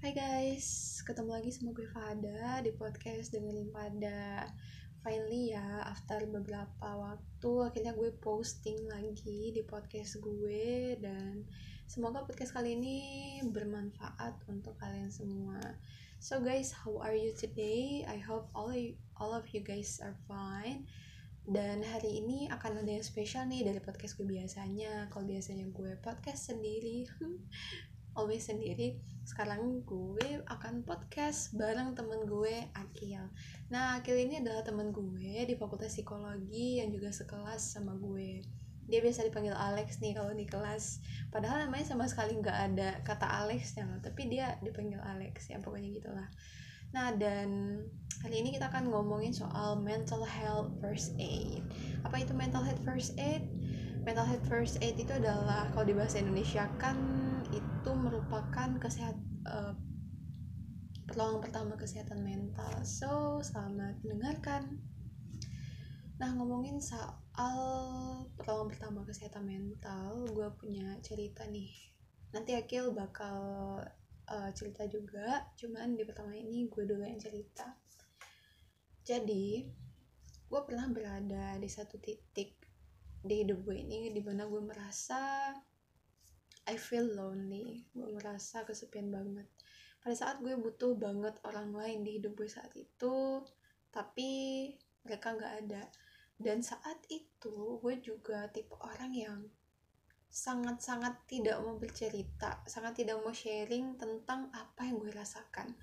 Hai guys, ketemu lagi sama gue Fada di podcast dengerin Fada Finally ya, after beberapa waktu akhirnya gue posting lagi di podcast gue Dan semoga podcast kali ini bermanfaat untuk kalian semua. So guys, how are you today? I hope all, all of you guys are fine. Dan hari ini akan ada yang spesial nih dari podcast gue biasanya. Kalau biasanya gue podcast sendiri always sendiri sekarang gue akan podcast bareng temen gue Akil. Nah Akil ini adalah temen gue di fakultas psikologi yang juga sekelas sama gue. Dia biasa dipanggil Alex nih kalau di kelas. Padahal namanya sama sekali nggak ada kata Alex ya tapi dia dipanggil Alex ya pokoknya gitulah. Nah dan hari ini kita akan ngomongin soal mental health first aid. Apa itu mental health first aid mental health first aid itu adalah kalau di bahasa Indonesia kan itu merupakan kesehat uh, pertolongan pertama kesehatan mental. So selamat mendengarkan. Nah ngomongin soal pertolongan pertama kesehatan mental gue punya cerita nih. Nanti Akil bakal uh, cerita juga. Cuman di pertama ini gue dulu yang cerita. Jadi gue pernah berada di satu titik di hidup gue ini di mana gue merasa I feel lonely. Gue merasa kesepian banget. Pada saat gue butuh banget orang lain di hidup gue saat itu tapi mereka nggak ada. Dan saat itu gue juga tipe orang yang sangat-sangat tidak mau bercerita sangat tidak mau sharing tentang apa yang gue rasakan.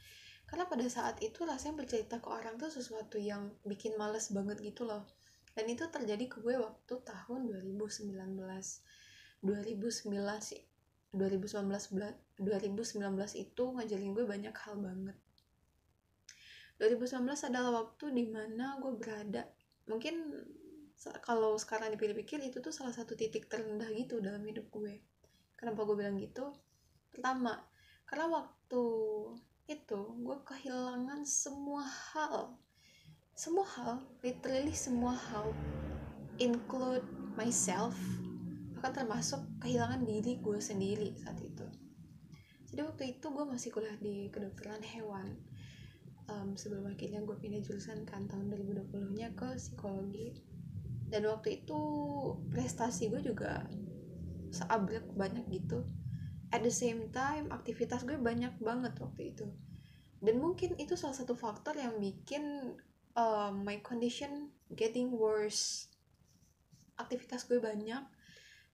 Karena pada saat itu rasanya bercerita ke orang tuh sesuatu yang bikin males banget gitu loh dan itu terjadi ke gue waktu tahun 2019 2009 sih. 2019 2019 itu ngajarin gue banyak hal banget. 2019 adalah waktu di mana gue berada. Mungkin kalau sekarang dipikir-pikir itu tuh salah satu titik terendah gitu dalam hidup gue. Kenapa gue bilang gitu? Pertama karena waktu itu gue kehilangan semua hal semua hal literally semua hal include myself bahkan termasuk kehilangan diri gue sendiri saat itu. Jadi waktu itu gue masih kuliah di kedokteran hewan. Um, sebelum akhirnya gue pindah jurusan kan tahun 2020 nya ke psikologi. Dan waktu itu prestasi gue juga seabrek banyak gitu. At the same time aktivitas gue banyak banget waktu itu. Dan mungkin itu salah satu faktor yang bikin uh, my condition getting worse. Aktivitas gue banyak.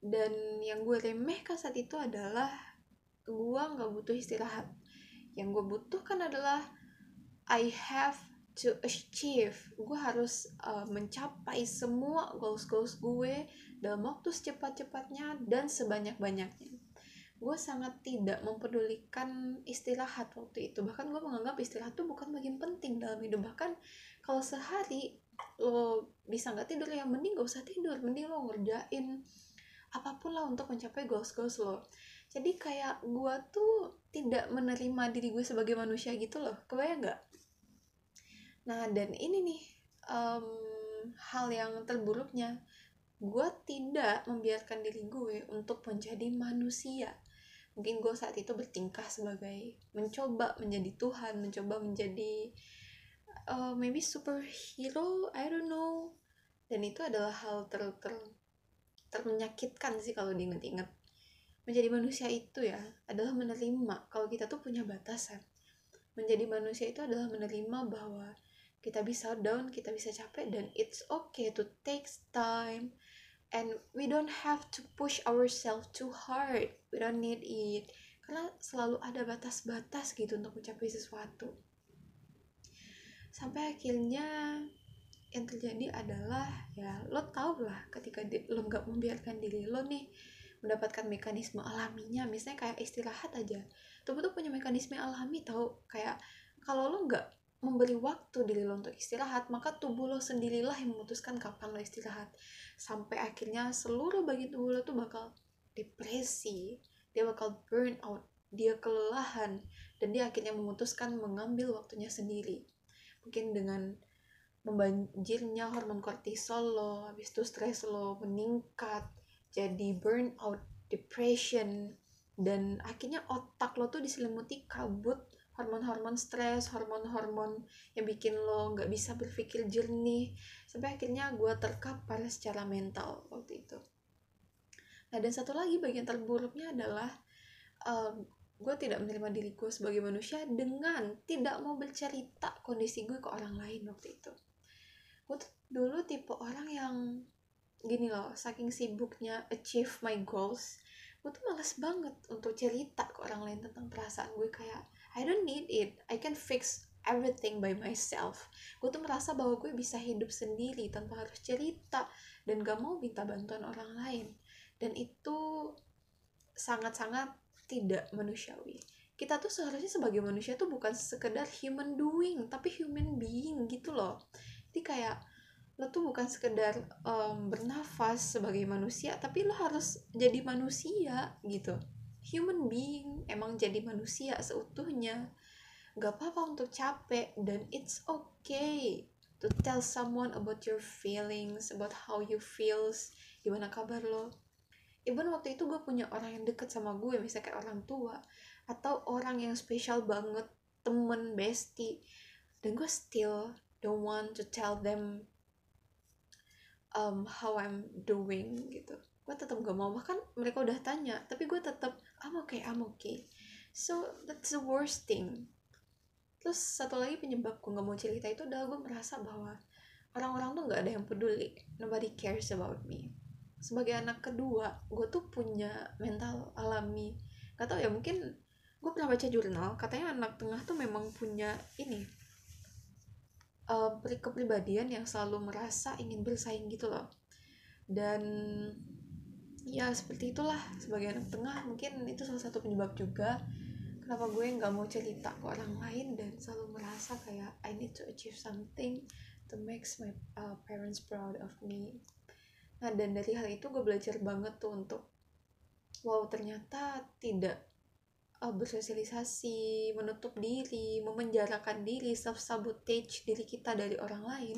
Dan yang gue remehkan saat itu adalah gue nggak butuh istirahat. Yang gue butuhkan adalah I have to achieve. Gue harus uh, mencapai semua goals goals gue dalam waktu secepat-cepatnya dan sebanyak-banyaknya gue sangat tidak mempedulikan istirahat waktu itu. Bahkan gue menganggap istirahat tuh bukan bagian penting dalam hidup. Bahkan kalau sehari lo bisa nggak tidur? Ya mending gak usah tidur. Mending lo ngerjain apa pun lah untuk mencapai goals-goals lo. Jadi kayak gue tuh tidak menerima diri gue sebagai manusia gitu loh. Kebayang nggak? Nah dan ini nih um, hal yang terburuknya. Gue tidak membiarkan diri gue untuk menjadi manusia mungkin gue saat itu bertingkah sebagai mencoba menjadi Tuhan mencoba menjadi uh, maybe superhero I don't know. Dan itu adalah hal ter, ter termenyakitkan sih kalau diinget-inget menjadi manusia itu ya adalah menerima kalau kita tuh punya batasan. Menjadi manusia itu adalah menerima bahwa kita bisa down kita bisa capek dan it's okay to take time and we don't have to push ourselves too hard. We don't need it. Karena selalu ada batas-batas gitu untuk mencapai sesuatu. Sampai akhirnya yang terjadi adalah ya lo tau lah ketika di, lo nggak membiarkan diri lo nih mendapatkan mekanisme alaminya. Misalnya kayak istirahat aja. Tubuh tuh punya mekanisme alami tau. Kayak kalau lo nggak memberi waktu diri lo untuk istirahat maka tubuh lo sendirilah yang memutuskan kapan lo istirahat. Sampai akhirnya seluruh bagian tubuh lo tuh bakal depresi dia bakal burn out dia kelelahan dan dia akhirnya memutuskan mengambil waktunya sendiri. Mungkin dengan membanjirnya hormon kortisol lo habis itu stres lo meningkat jadi burnout depression dan akhirnya otak lo tuh diselimuti kabut hormon-hormon stres, hormon-hormon yang bikin lo nggak bisa berpikir jernih, sampai akhirnya gue terkapar secara mental waktu itu. Nah dan satu lagi bagian terburuknya adalah uh, gue tidak menerima diri gue sebagai manusia dengan tidak mau bercerita kondisi gue ke orang lain waktu itu. Gue tuh dulu tipe orang yang gini loh, saking sibuknya achieve my goals, gue tuh males banget untuk cerita ke orang lain tentang perasaan gue kayak I don't need it. I can fix everything by myself. Gue tuh merasa bahwa gue bisa hidup sendiri tanpa harus cerita dan gak mau minta bantuan orang lain. Dan itu sangat-sangat tidak manusiawi. Kita tuh seharusnya sebagai manusia tuh bukan sekedar human doing tapi human being gitu loh. Jadi kayak lo tuh bukan sekedar um, bernafas sebagai manusia tapi lo harus jadi manusia gitu human being emang jadi manusia seutuhnya. Gak apa-apa untuk capek dan it's okay to tell someone about your feelings about how you feels. Gimana kabar lo? Even waktu itu gue punya orang yang deket sama gue misalnya kayak orang tua atau orang yang spesial banget temen bestie. Dan gue still don't want to tell them um, how I'm doing gitu. Gue tetap gak mau. Bahkan mereka udah tanya tapi gue tetap okay I'm okay. So that's the worst thing. Terus satu lagi penyebab gue gak mau cerita itu adalah gue merasa bahwa orang-orang tuh gak ada yang peduli. Nobody cares about me. Sebagai anak kedua gue tuh punya mental alami. Gak tau ya mungkin gue pernah baca jurnal katanya anak tengah tuh memang punya ini uh, kepribadian yang selalu merasa ingin bersaing gitu loh. Dan ya seperti itulah. Sebagai anak tengah mungkin itu salah satu penyebab juga kenapa gue nggak mau cerita ke orang lain dan selalu merasa kayak I need to achieve something to make my uh, parents proud of me. Nah dan dari hal itu gue belajar banget tuh untuk wow ternyata tidak uh, bersosialisasi menutup diri memenjarakan diri self sabotage diri kita dari orang lain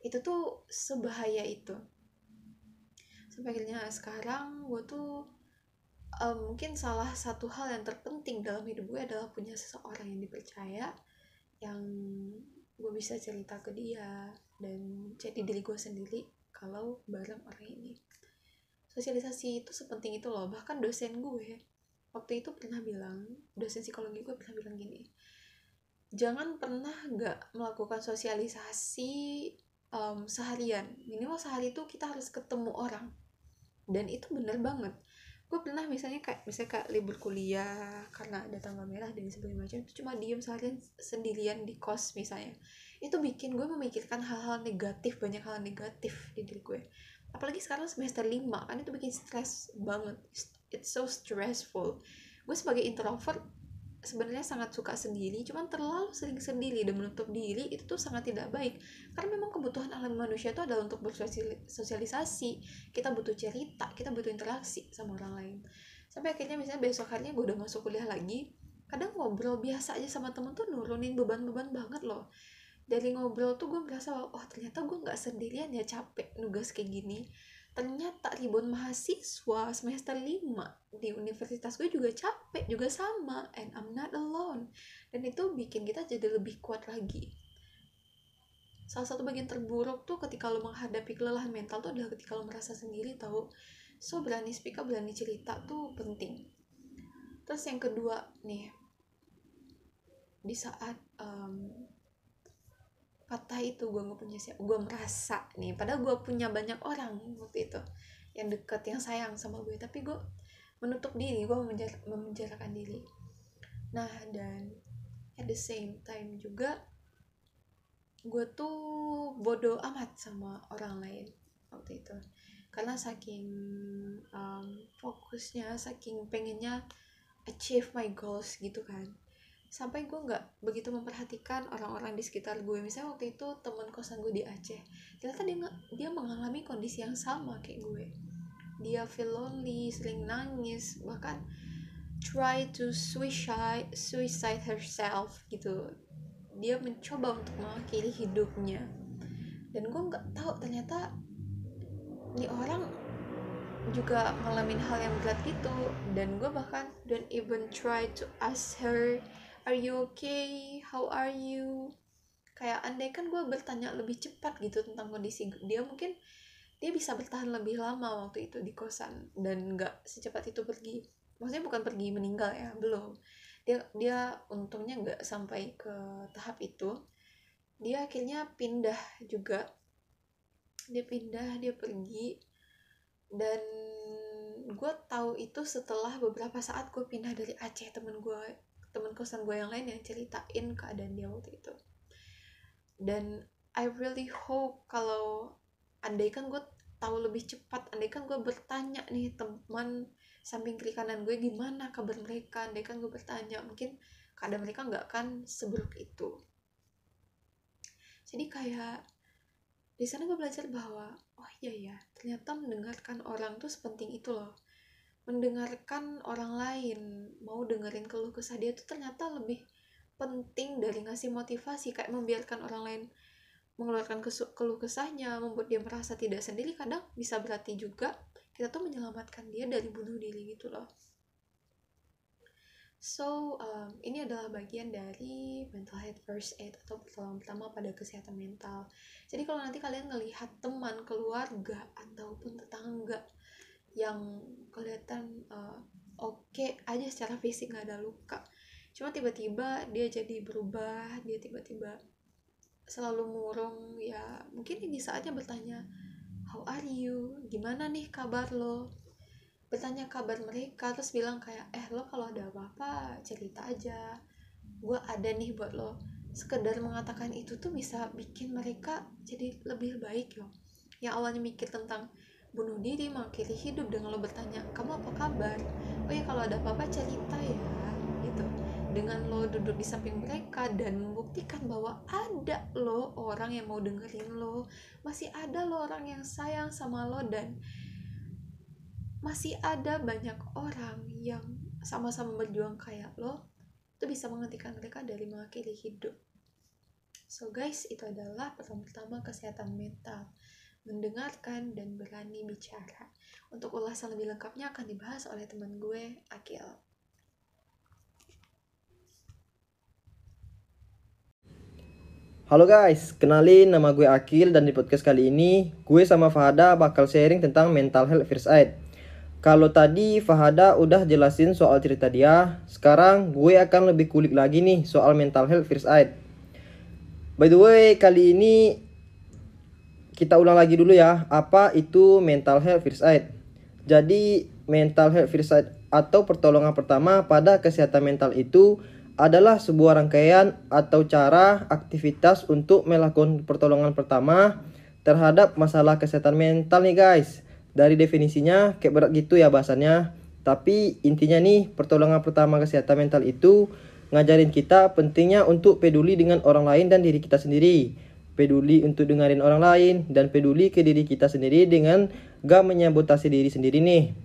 itu tuh sebahaya itu sampai akhirnya sekarang gue tuh um, mungkin salah satu hal yang terpenting dalam hidup gue adalah punya seseorang yang dipercaya yang gue bisa cerita ke dia dan jadi diri gue sendiri kalau bareng orang ini. Sosialisasi itu sepenting itu loh bahkan dosen gue waktu itu pernah bilang dosen psikologi gue pernah bilang gini jangan pernah nggak melakukan sosialisasi um, seharian. Minimal sehari itu kita harus ketemu orang. Dan itu bener banget. Gue pernah misalnya kayak misalnya kayak libur kuliah karena ada tanggal merah dan sebagainya macam itu cuma diem seharian sendirian di kos misalnya. Itu bikin gue memikirkan hal-hal negatif banyak hal negatif di diri gue. Apalagi sekarang semester 5 kan itu bikin stres banget. It's so stressful. Gue sebagai introvert sebenarnya sangat suka sendiri cuman terlalu sering sendiri dan menutup diri itu tuh sangat tidak baik. Karena memang kebutuhan alam manusia itu adalah untuk bersosialisasi kita butuh cerita kita butuh interaksi sama orang lain. Sampai akhirnya misalnya besok harinya gue udah masuk kuliah lagi kadang ngobrol biasa aja sama temen tuh nurunin beban-beban banget loh. Dari ngobrol tuh gue merasa oh ternyata gue nggak sendirian ya capek nugas kayak gini ternyata ribuan mahasiswa semester 5 di universitas gue juga capek juga sama and I'm not alone. Dan itu bikin kita jadi lebih kuat lagi. Salah satu bagian terburuk tuh ketika lo menghadapi kelelahan mental tuh adalah ketika lo merasa sendiri tahu so berani speak up berani cerita tuh penting. Terus yang kedua nih di saat um, patah itu gue nggak punya siapa gue merasa nih padahal gue punya banyak orang waktu itu yang deket yang sayang sama gue tapi gue menutup diri gue memenjar memenjarakan diri. Nah dan at the same time juga gue tuh bodoh amat sama orang lain waktu itu. Karena saking um, fokusnya saking pengennya achieve my goals gitu kan sampai gue nggak begitu memperhatikan orang-orang di sekitar gue misalnya waktu itu teman kosan gue di Aceh ternyata dia dia mengalami kondisi yang sama kayak gue. Dia feel lonely sering nangis bahkan try to suicide suicide herself gitu. Dia mencoba untuk mengakhiri hidupnya. Dan gue nggak tahu ternyata ini orang juga ngalamin hal yang berat gitu dan gue bahkan don't even try to ask her are you okay? How are you? Kayak andai kan gue bertanya lebih cepat gitu tentang kondisi dia mungkin dia bisa bertahan lebih lama waktu itu di kosan dan nggak secepat itu pergi. Maksudnya bukan pergi meninggal ya belum. Dia dia untungnya nggak sampai ke tahap itu. Dia akhirnya pindah juga. Dia pindah dia pergi. Dan gue tahu itu setelah beberapa saat gue pindah dari Aceh temen gue temen kosan gue yang lain yang ceritain keadaan dia waktu itu. Dan I really hope kalau andai kan gue tahu lebih cepat andai kan gue bertanya nih teman samping kiri kanan gue gimana kabar mereka? Andai kan gue bertanya mungkin keadaan mereka nggak akan seburuk itu. Jadi kayak di sana gue belajar bahwa oh iya ya ternyata mendengarkan orang tuh sepenting itu loh mendengarkan orang lain mau dengerin keluh kesah dia tuh ternyata lebih penting dari ngasih motivasi kayak membiarkan orang lain mengeluarkan keluh kesahnya membuat dia merasa tidak sendiri kadang bisa berarti juga kita tuh menyelamatkan dia dari bunuh diri gitu loh So, um, ini adalah bagian dari mental health first aid atau pertolongan pertama pada kesehatan mental. Jadi kalau nanti kalian ngelihat teman, keluarga, ataupun tetangga yang kelihatan uh, oke okay aja secara fisik nggak ada luka, cuma tiba-tiba dia jadi berubah, dia tiba-tiba selalu murung, ya mungkin ini saatnya bertanya, how are you? Gimana nih kabar lo? bertanya kabar mereka terus bilang kayak eh lo kalau ada apa-apa cerita aja gue ada nih buat lo sekedar mengatakan itu tuh bisa bikin mereka jadi lebih baik yo yang awalnya mikir tentang bunuh diri mengakhiri hidup dengan lo bertanya kamu apa kabar? Oh ya kalau ada apa-apa cerita ya gitu. Dengan lo duduk di samping mereka dan membuktikan bahwa ada lo orang yang mau dengerin lo masih ada lo orang yang sayang sama lo dan masih ada banyak orang yang sama-sama berjuang kayak lo itu bisa menghentikan mereka dari mengakhiri hidup. So guys itu adalah pertama-tama kesehatan mental mendengarkan dan berani bicara untuk ulasan lebih lengkapnya akan dibahas oleh teman gue Akil Halo guys, kenalin nama gue Akil dan di podcast kali ini gue sama Fahada bakal sharing tentang mental health first aid. Kalau tadi Fahada udah jelasin soal cerita dia, sekarang gue akan lebih kulik lagi nih soal mental health first aid. By the way, kali ini kita ulang lagi dulu ya, apa itu mental health first aid. Jadi, mental health first aid atau pertolongan pertama pada kesehatan mental itu adalah sebuah rangkaian atau cara aktivitas untuk melakukan pertolongan pertama terhadap masalah kesehatan mental nih guys. Dari definisinya kayak berat gitu ya bahasannya. Tapi intinya nih pertolongan pertama kesehatan mental itu ngajarin kita pentingnya untuk peduli dengan orang lain dan diri kita sendiri peduli untuk dengerin orang lain dan peduli ke diri kita sendiri dengan gak menyabotasi diri sendiri nih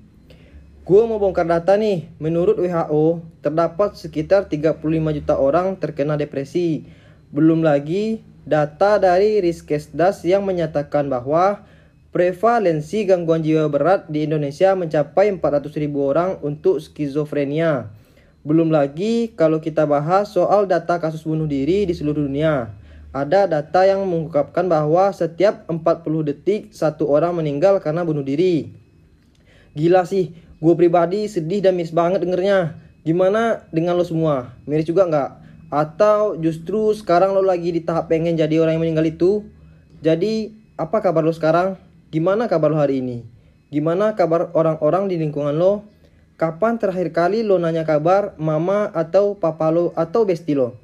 gue mau bongkar data nih menurut WHO terdapat sekitar 35 juta orang terkena depresi belum lagi data dari Riskesdas yang menyatakan bahwa Prevalensi gangguan jiwa berat di Indonesia mencapai 400 ribu orang untuk skizofrenia. Belum lagi kalau kita bahas soal data kasus bunuh diri di seluruh dunia. Ada data yang mengungkapkan bahwa setiap 40 detik satu orang meninggal karena bunuh diri. Gila sih, gue pribadi sedih dan miris banget dengernya. Gimana dengan lo semua? Miris juga nggak? Atau justru sekarang lo lagi di tahap pengen jadi orang yang meninggal itu? Jadi, apa kabar lo sekarang? Gimana kabar lo hari ini? Gimana kabar orang-orang di lingkungan lo? Kapan terakhir kali lo nanya kabar mama atau papa lo atau besti lo?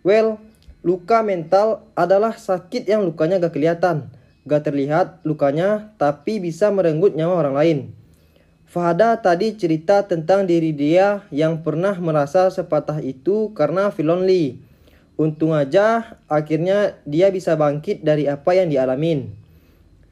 Well, luka mental adalah sakit yang lukanya gak kelihatan. Gak terlihat lukanya tapi bisa merenggut nyawa orang lain. Fahada tadi cerita tentang diri dia yang pernah merasa sepatah itu karena feel lonely. Untung aja akhirnya dia bisa bangkit dari apa yang dialamin.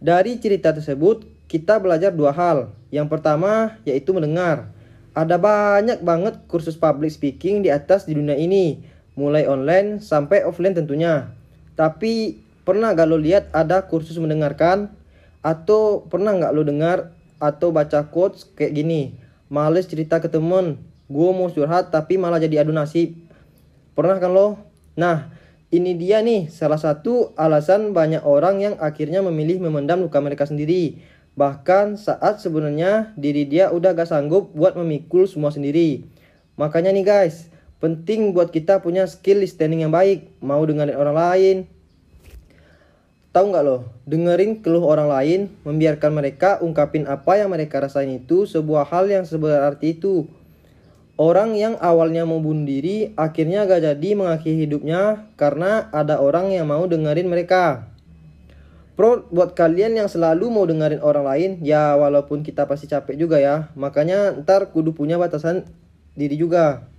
Dari cerita tersebut, kita belajar dua hal. Yang pertama, yaitu mendengar. Ada banyak banget kursus public speaking di atas di dunia ini, mulai online sampai offline tentunya. Tapi pernah gak lo lihat ada kursus mendengarkan? Atau pernah gak lo dengar atau baca quotes kayak gini. Males cerita ke temen, gue mau curhat tapi malah jadi adu nasib. Pernah kan lo? Nah, ini dia nih salah satu alasan banyak orang yang akhirnya memilih memendam luka mereka sendiri. Bahkan saat sebenarnya diri dia udah gak sanggup buat memikul semua sendiri. Makanya nih guys, penting buat kita punya skill listening yang baik. Mau dengerin orang lain, Tahu nggak loh, dengerin keluh orang lain, membiarkan mereka ungkapin apa yang mereka rasain itu sebuah hal yang seberarti itu. Orang yang awalnya mau bunuh diri akhirnya gak jadi mengakhiri hidupnya karena ada orang yang mau dengerin mereka. Pro buat kalian yang selalu mau dengerin orang lain, ya walaupun kita pasti capek juga ya, makanya ntar kudu punya batasan diri juga.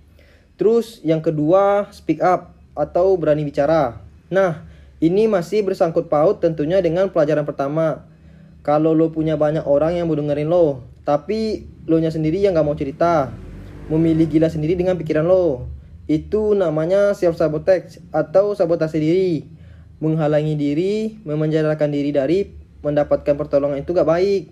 Terus yang kedua, speak up atau berani bicara. Nah, ini masih bersangkut paut tentunya dengan pelajaran pertama. Kalau lo punya banyak orang yang mau dengerin lo, tapi lo nya sendiri yang gak mau cerita. Memilih gila sendiri dengan pikiran lo. Itu namanya self sabotage atau sabotase diri. Menghalangi diri, memenjarakan diri dari mendapatkan pertolongan itu gak baik.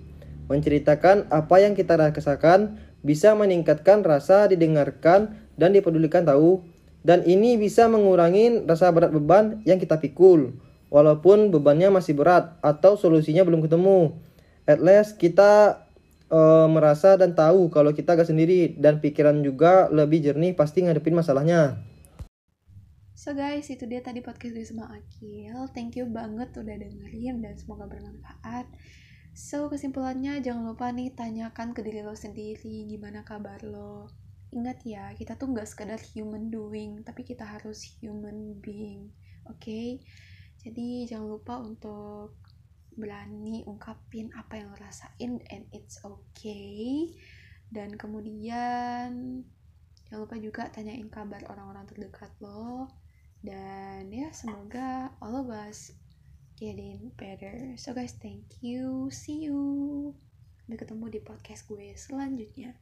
Menceritakan apa yang kita rasakan bisa meningkatkan rasa didengarkan dan dipedulikan tahu dan ini bisa mengurangi rasa berat beban yang kita pikul walaupun bebannya masih berat atau solusinya belum ketemu at least kita uh, merasa dan tahu kalau kita gak sendiri dan pikiran juga lebih jernih pasti ngadepin masalahnya So guys, itu dia tadi podcast gue sama Akil. Thank you banget udah dengerin dan semoga bermanfaat. So, kesimpulannya jangan lupa nih tanyakan ke diri lo sendiri gimana kabar lo ingat ya kita tuh nggak sekedar human doing tapi kita harus human being oke? Okay? jadi jangan lupa untuk berani ungkapin apa yang lo rasain and it's okay dan kemudian jangan lupa juga tanyain kabar orang-orang terdekat lo. Dan ya semoga all of us getting better. So guys thank you. See you. Sampai ketemu di podcast gue selanjutnya